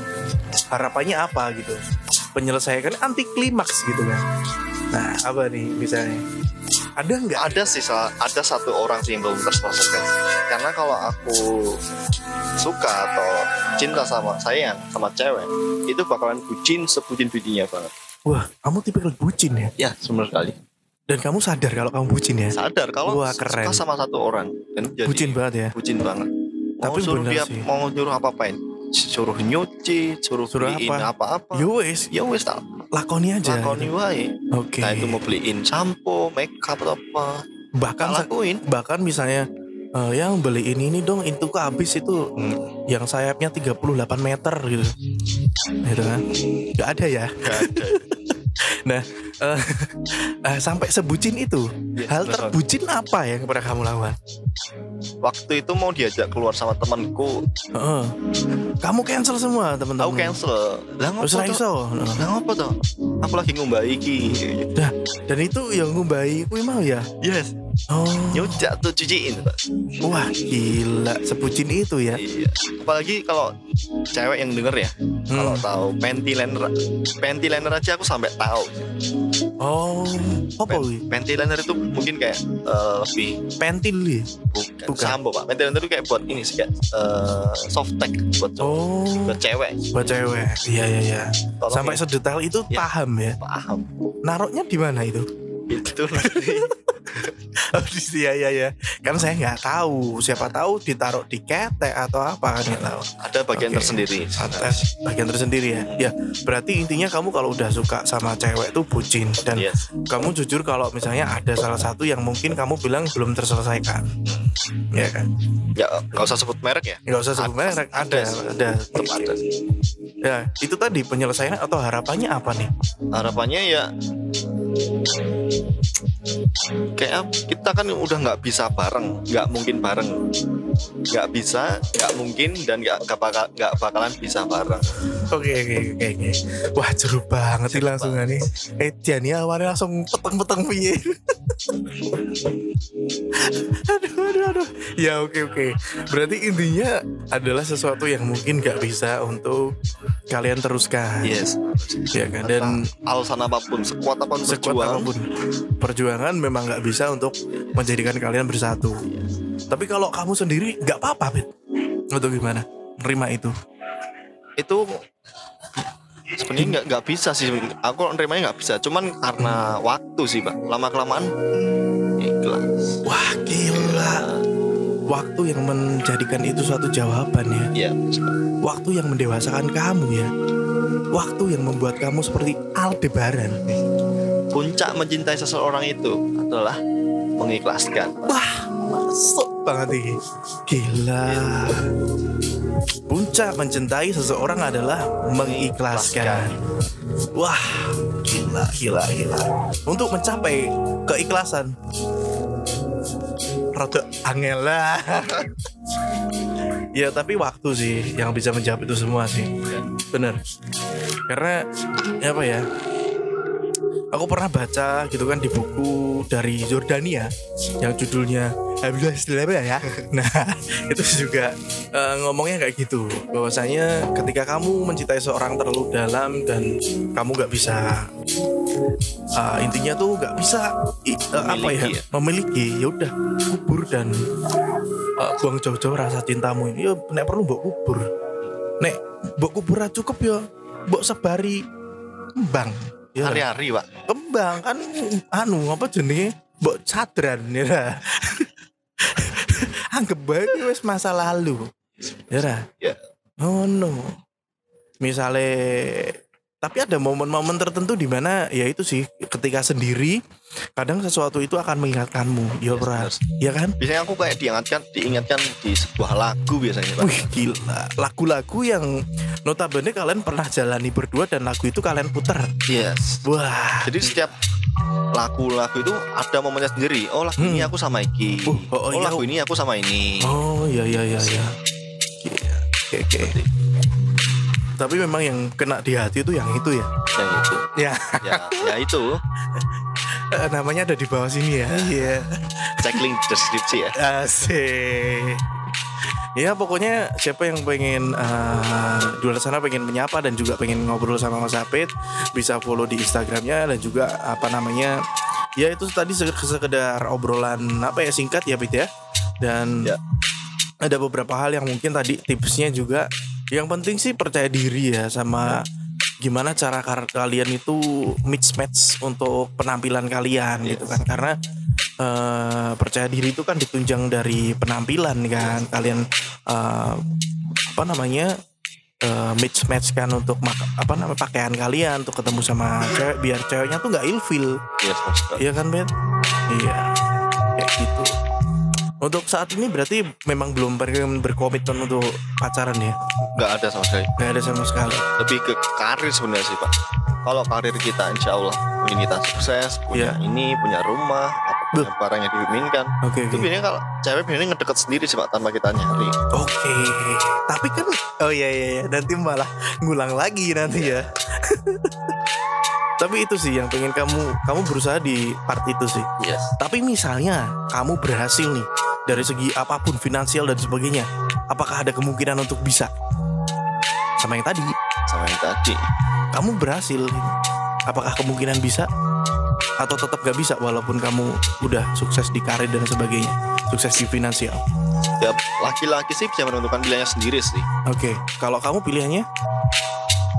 harapannya apa gitu? Penyelesaian anti klimaks gitu kan. Nah, apa nih misalnya? Ada nggak? ada sih ada satu orang sih yang belum terselesaikan karena kalau aku suka atau cinta sama sayang sama cewek itu bakalan bucin sebucin bucinnya banget Wah, kamu tipikal bucin ya? ya benar sekali Dan kamu sadar kalau kamu bucin ya? sadar kalau Wah, keren. suka sama satu orang dan jadi bucin banget ya? bucin banget mau Tapi suruh dia sih. mau nyuruh apa apain suruh nyuci suruh, Suruh beliin apa? apa-apa Yo wes, ya wes tak lakoni aja. lakoni wae Oke. nah itu mau beliin sampo make up atau apa Bahkan tak lakuin bahkan misalnya eh, yang beliin ini dong itu ke habis itu Hmm. yang sayapnya 38 meter gitu. Gitu kan. Gak ada ya. Gak ada. Nah, eh, eh, sampai sebucin itu. Ya, Hal bener. terbucin apa yang pernah kamu lakukan? waktu itu mau diajak keluar sama temanku Heeh. Kamu cancel semua aku teman-teman. cancel lah toh? iso. lah ngopo toh aku lagi ngumbai iki Dah, dan itu yang ngumbai kuwi mau ya. yes Oh. nyucak tuh cuciin. Wah, gila sebucin itu ya. iya apalagi kalau cewek yang denger ya kalau Hmm. tahu panty liner panty liner aja aku sampai tahu Oh, apa Pen- panty liner itu mungkin kayak eh, lebih Pentil ya? bukan, Bukan. sampo pak panty liner itu kayak buat ini sih kayak eh, soft tag buat cowok Oh, buat cewek buat cewek. Iya iya iya. Sampai ya, sedetail itu Ya. paham ya. paham Naruhnya di mana itu? Itu nanti Oh, di- iya iya iya. Kan saya nggak tahu. Siapa tahu ditaruh di ketek atau apa kan nggak tahu. ada bagian Oke. tersendiri Atas bagian tersendiri ya. Ya, berarti intinya kamu kalau udah suka sama cewek tuh bucin dan yes kamu jujur kalau misalnya ada salah satu yang mungkin kamu bilang belum terselesaikan. Ya kan? ya nggak usah sebut merek ya Nggak usah sebut Ada- merek, ada, ada ada. ada Ya, itu tadi penyelesaian atau harapannya apa nih? harapannya ya kayak kita kan udah nggak bisa bareng nggak mungkin bareng nggak bisa nggak mungkin dan nggak nggak bakal nggak bakalan bisa bareng Oke oke oke oke. Wah jeru banget sih langsung nih. Eh Jani awalnya langsung peteng-peteng piye. <laughs> aduh aduh aduh. Ya oke oke. Berarti intinya adalah sesuatu yang mungkin gak bisa untuk kalian teruskan. yes Ya kan. Dan alasan apa pun sekuat apa pun sekuat berjuang apa pun perjuangan memang nggak bisa untuk menjadikan kalian bersatu. Tapi kalau kamu sendiri nggak apa-apa, Bet. Atau gimana? Nerima itu. itu sebenarnya nggak nggak bisa sih aku nerimanya nggak bisa cuman karena waktu sih pak lama kelamaan ikhlas Wah gila Waktu yang menjadikan itu suatu jawaban ya ya Waktu yang mendewasakan kamu ya waktu yang membuat kamu seperti Aldebaran? Puncak mencintai seseorang itu adalah mengikhlaskan. Wah, masuk banget ini. Gila. Puncak mencintai seseorang adalah mengikhlaskan. Wah, gila, gila, gila. Untuk mencapai keikhlasan, rada angel lah. <laughs> ya, tapi waktu sih yang bisa menjawab itu semua sih. Bener. Karena apa ya? Aku pernah baca gitu kan di buku dari Jordania yang judulnya ya. Nah, <laughs> itu juga eh, ngomongnya kayak gitu. Bahwasanya ketika kamu mencintai seorang terlalu dalam dan kamu nggak bisa eh, intinya tuh nggak bisa eh, apa ya Memiliki ya? memiliki ya udah kubur dan eh, buang jauh-jauh rasa cintamu ini. Ya nek perlu mbok kubur. Nek mbok kubur cukup ya mbok sebari kembang. Ya, ra? Hari-hari, Pak. kembang kan anu apa jenenge mbok sadran ya <laughs> anggap bae iki wis masa lalu ya ra Ya. oh no misalnya tapi ada momen-momen tertentu di mana ya itu sih ketika sendiri kadang sesuatu itu akan mengingatkanmu ya benar. ya kan Biasanya aku kayak diingatkan, diingatkan di sebuah lagu biasanya, Pak. Wih gila Lagu-lagu yang Notabene kalian pernah jalani berdua Dan lagu itu kalian puter Yes. Wah Jadi setiap lagu-lagu itu ada momennya sendiri. Oh lagu ini Hmm. aku sama Iki. Oh, oh, Oh, iya. lagu ini aku sama ini. Oh iya iya iya iya. Iya, Oke oke. Tapi memang yang kena di hati itu yang itu ya. Yang itu. Ya Ya, ya itu. <laughs> eh, namanya ada di bawah sini ya. Iya. Cek link deskripsi ya. Asik. Ya pokoknya siapa yang pengen di luar sana pengen menyapa dan juga pengen ngobrol sama Mas Apit bisa follow di Instagramnya dan juga apa namanya ya itu tadi se- sekedar obrolan apa ya singkat ya Pit ya dan Ya. ada beberapa hal yang mungkin tadi tipsnya juga yang penting sih percaya diri ya sama gimana cara kalian itu mix match untuk penampilan kalian gitu kan. Karena eh, percaya diri itu kan ditunjang dari penampilan kan. Kalian eh, apa namanya eh, mix match kan untuk apa namanya pakaian kalian untuk ketemu sama cewek biar ceweknya tuh nggak ilfil. Yes. Iya kan Ben? Iya. Kayak gitu Untuk saat ini berarti memang belum pengen berkomitmen untuk pacaran ya? Nggak ada sama sekali. Gak ada sama sekali Lebih ke karir sebenarnya sih, Pak. Kalau karir kita insya Allah kita sukses, punya Iya. ini, punya rumah, punya barang yang diinginkan. Oke Itu oke biasanya kalau cewek biasanya ngedeket sendiri sih, Pak, tanpa kita nyari. Oke Tapi kan Oh iya iya iya Nanti malah ngulang lagi nanti ya <laughs> Tapi itu sih yang pengen kamu Kamu berusaha di part itu sih. Yes. Tapi misalnya Kamu berhasil nih Dari segi apa pun finansial dan sebagainya Apakah ada kemungkinan untuk bisa? Sama yang tadi. Sama yang tadi. kamu berhasil apakah kemungkinan bisa? Atau tetap gak bisa walaupun kamu udah sukses di karir dan sebagainya sukses di finansial? Tiap laki-laki sih bisa menentukan pilihannya sendiri sih. oke kalau kamu pilihannya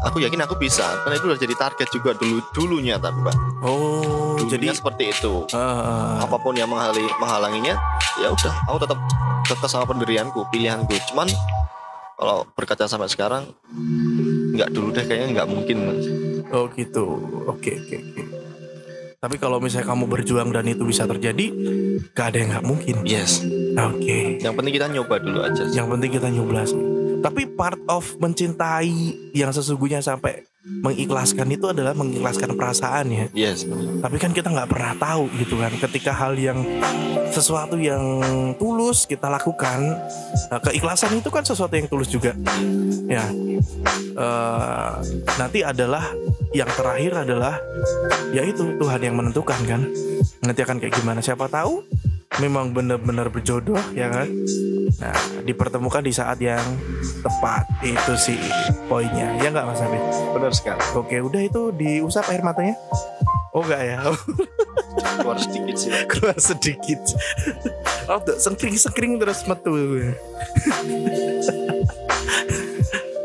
Aku yakin aku bisa, karena itu udah jadi target juga dulu dulunya tapi Pak. oh Dulunya jadi seperti itu. eh, apa pun yang menghali, menghalanginya ya udah aku tetap tetap sama pendirianku pilihanku cuman kalau berkaca sampai sekarang nggak dulu deh kayaknya nggak mungkin Mas. oh gitu oke oke oke tapi kalau misalnya kamu berjuang dan itu bisa terjadi gak ada yang nggak mungkin yes oke yang penting kita nyoba dulu aja sih. yang penting kita nyoba sih. Tapi part of mencintai yang sesungguhnya sampai mengikhlaskan itu adalah mengikhlaskan perasaan ya. Yes tapi kan kita nggak pernah tahu gitu kan. Ketika hal yang sesuatu yang tulus kita lakukan nah, keikhlasan itu kan sesuatu yang tulus juga. Ya. Eh, nanti adalah yang terakhir adalah yaitu Tuhan yang menentukan kan. Nanti akan kayak gimana? Siapa tahu memang benar-benar berjodoh ya kan? Nah dipertemukan di saat yang tepat. Itu sih poinnya. Ya nggak mas Abid benar sekali. Oke, udah itu diusap air matanya? Oh enggak ya, <laughs> keluar sedikit sih. Keluar sedikit. <laughs> Oh, tuh sengkring-sengkring terus metu. <laughs>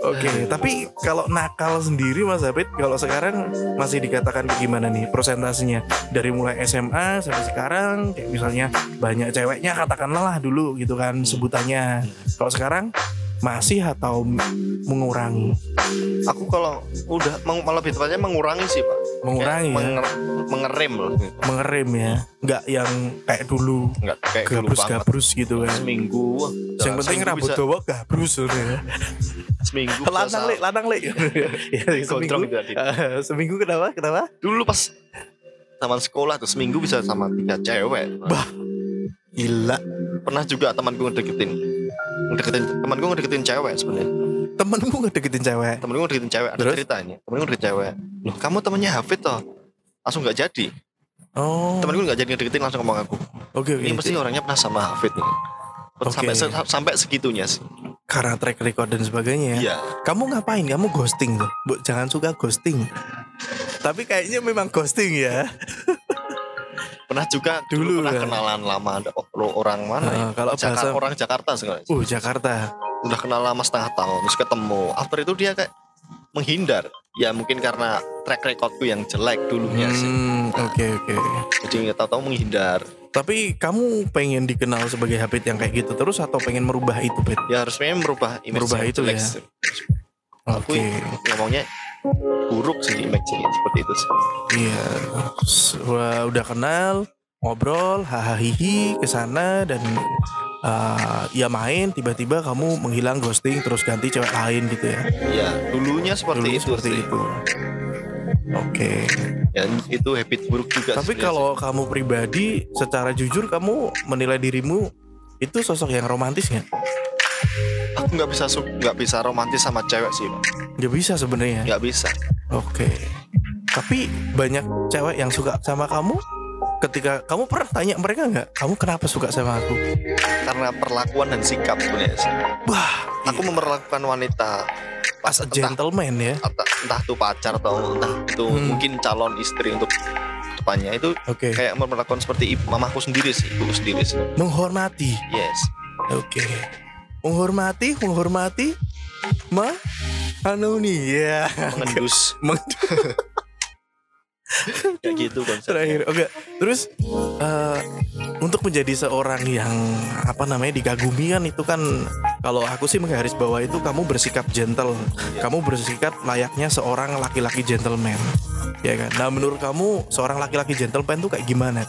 Oke, tapi kalau nakal sendiri Mas Abid, kalau sekarang masih dikatakan gimana nih prosentasenya? Dari mulai SMA sampai sekarang, kayak misalnya banyak ceweknya katakanlah lah dulu gitu kan sebutannya. Kalau sekarang masih atau mengurangi? Aku kalau udah malah lebih tepatnya mengurangi sih pak. Mengurangi ya. menger- mengerem loh. Mengerem ya. Nggak yang kayak dulu Nggak kayak dulu banget. gabrus-gabrus gitu kan. Seminggu. Yang penting seminggu rambut bisa- dawa gabrus ya. Seminggu. Lanang lek, lanang lek. <laughs> Ya, seminggu. Eh, seminggu kenapa? Kenapa? Dulu pas zaman sekolah tuh seminggu bisa sama tiga cewek. Bah. Gila. Pernah juga temanku ngedeketin. Ngedeketin temanku ngedeketin cewek sebenarnya. Temenmu ngedeketin cewek. Temenku ngedeketin cewek. Ada Terus? cerita ini. Temenku ngedeketin cewek. Loh kamu temennya Hafid toh? Langsung nggak jadi. Oh. Temenku nggak jadi ngedeketin langsung ngomong aku. Oke oke. Ini pasti orangnya pernah sama Hafid nih. Oke. Sampai se- sampai segitunya sih. Karena track record dan sebagainya ya. Iya. Kamu ngapain? Kamu ghosting tuh. Bu, jangan suka ghosting. Tapi kayaknya memang ghosting ya. <laughs> Pernah juga Dulu, dulu, pernah ya. kenalan lama ada orang mana ya? Ah, kalau Jakarta, bahasa- orang Jakarta sebenarnya. Uh, Jakarta. Udah kenal lama setengah tahun terus ketemu. After itu dia kayak menghindar. Ya mungkin karena track recordku yang jelek dulunya sih. Hmm, oke oke. Jadi nggak tahu-tahu menghindar. Tapi kamu pengen dikenal sebagai Habib yang kayak gitu terus atau pengen merubah itu, Bet? Ya harus memang merubah image Merubah itu jelek ya. sih. Oke. ngomongnya buruk sih image seperti itu sih. Iya. Wah, udah kenal, ngobrol, hahaha ke sana dan uh, ya main tiba-tiba kamu menghilang ghosting terus ganti cewek lain gitu ya. Ya dulunya seperti Dulu itu seperti sih. itu. Oke. Ya, itu habit buruk juga. Tapi kalau kamu pribadi secara jujur kamu menilai dirimu itu sosok yang romantis nggak? aku nggak bisa nggak bisa romantis sama cewek sih Pak. Gak bisa sebenarnya. nggak bisa Oke. Tapi banyak cewek yang suka sama kamu. Ketika kamu pernah tanya mereka nggak, kamu kenapa suka sama aku? karena perlakuan dan sikap sebenarnya sih. Wah, aku memperlakukan wanita as a entah, gentleman ya. entah, entah itu pacar atau entah itu Hmm. mungkin calon istri untuk depannya itu Oke. kayak memperlakukan seperti ibu, mamaku sendiri sih ibuku sendiri sih Menghormati. yes Oke. Menghormati, menghormati. Ma, anu nih ya. mengendus <laughs> Meng- <laughs> kayak gitu konsepnya Terakhir, oke. Terus eh, untuk menjadi seorang yang apa namanya dikagumi kan itu kan kalau aku sih menggaris bawah itu kamu bersikap gentle, kamu bersikap layaknya seorang laki-laki gentleman, ya kan? Nah menurut kamu seorang laki-laki gentleman tuh kayak gimana?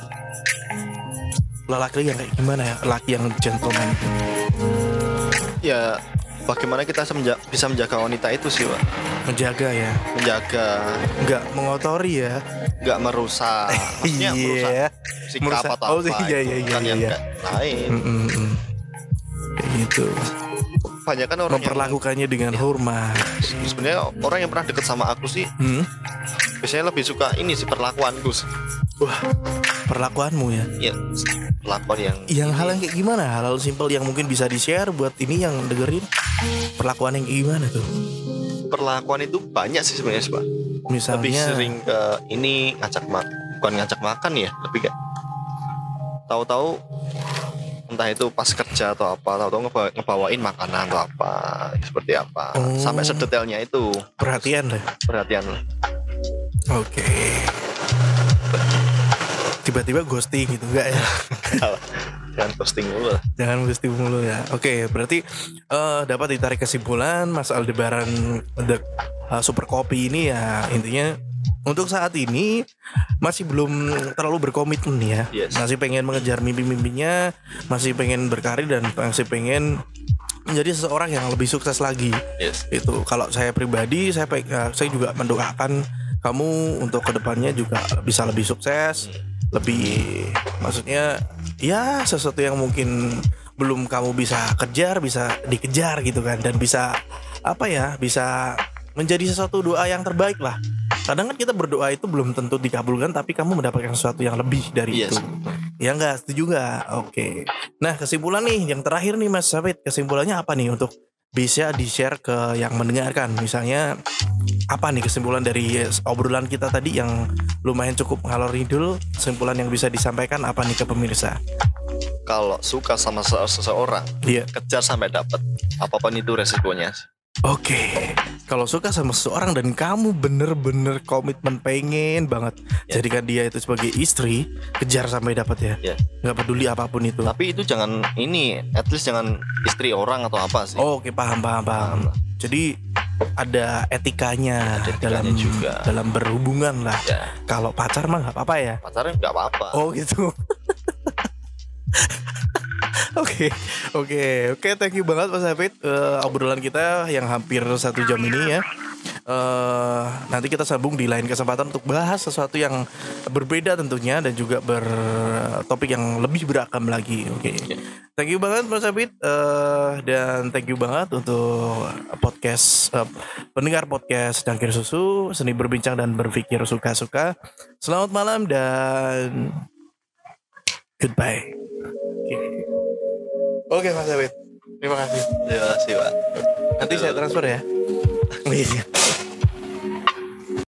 Laki yang kayak gimana ya? Laki yang gentleman itu? ya bagaimana kita bisa menja- bisa menjaga wanita itu sih pak menjaga ya, menjaga nggak mengotori ya? nggak merusak <laughs> maksudnya merusak Iya. sikap Merusak- atau oh, apa iya, itu iya, iya, yang iya. kayak lain Mm. Kayak gitu. banyak kan orang yang Memperlakukannya dengan hormat. sebenarnya orang yang pernah deket sama aku sih Hmm? biasanya lebih suka ini sih perlakuanku sih. Wah, perlakuanmu ya. ya perlakuan yang Yang hal yang kayak gimana? Hal-hal simpel yang mungkin bisa di-share buat ini yang dengerin. Perlakuan yang kayak gimana tuh? perlakuan itu banyak sih sebenarnya pak Misalnya lebih sering ke ini ngajak makan bukan ngajak makan ya lebih kayak tahu-tahu entah itu pas kerja atau apa tahu-tahu ngebawa- ngebawain makanan atau apa seperti apa Oh. sampai sedetailnya itu perhatian lah. perhatian Oke. Tiba-tiba ghosting gitu enggak ya? jangan posting dulu lah. Jangan ghosting mulu ya. Oke, berarti eh, dapat ditarik kesimpulan Mas Aldebaran the uh, Super Kopi ini ya intinya untuk saat ini masih belum terlalu berkomitmen ya. Yes. Masih pengen mengejar mimpi-mimpinya, masih pengen berkarir dan masih pengen menjadi seseorang yang lebih sukses lagi. yes Itu kalau saya pribadi saya eh, saya juga mendoakan kamu untuk ke depannya juga bisa lebih sukses, lebih maksudnya ya sesuatu yang mungkin belum kamu bisa kejar bisa dikejar gitu kan dan bisa apa ya bisa menjadi sesuatu doa yang terbaik lah. Kadang kan kita berdoa itu belum tentu dikabulkan tapi kamu mendapatkan sesuatu yang lebih dari Yes. itu. Ya enggak, setuju enggak? Oke. Nah, kesimpulan nih yang terakhir nih Mas Sabit, kesimpulannya apa nih untuk bisa di-share ke yang mendengarkan? Misalnya apa nih kesimpulan dari obrolan kita tadi yang lumayan cukup ngalor ngidul? Kesimpulan yang bisa disampaikan apa nih ke pemirsa? kalau suka sama se- seseorang Iya. kejar sampai dapat apa pun itu resikonya Oke. Kalau suka sama seseorang dan kamu bener-bener komitmen pengen banget Ya. jadikan dia itu sebagai istri, kejar sampai dapat ya. Ya. Nggak peduli apa pun itu. tapi itu jangan ini at least jangan istri orang atau apa sih Oh, Oke, paham, paham, paham. Paham. Jadi ada etikanya, Ada etikanya dalam juga. dalam berhubungan lah. ya Kalau pacar mah nggak apa-apa ya. pacaran nggak apa-apa Oh gitu. <laughs> <laughs> Oke, oke, oke. Thank you banget Mas Hafid Eh, obrolan kita yang hampir satu jam ini ya. Eh, nanti kita sambung di lain kesempatan untuk bahas sesuatu yang berbeda tentunya dan juga bertopik yang lebih berakam lagi. Oke. Thank you banget Mas Hafid Eh, dan thank you banget untuk podcast eh, pendengar podcast Cangkir Susu seni berbincang dan berpikir suka-suka. Selamat malam dan goodbye. Oke. Mas David, terima kasih. terima kasih pak Nanti saya transfer ya. Iya. <laughs>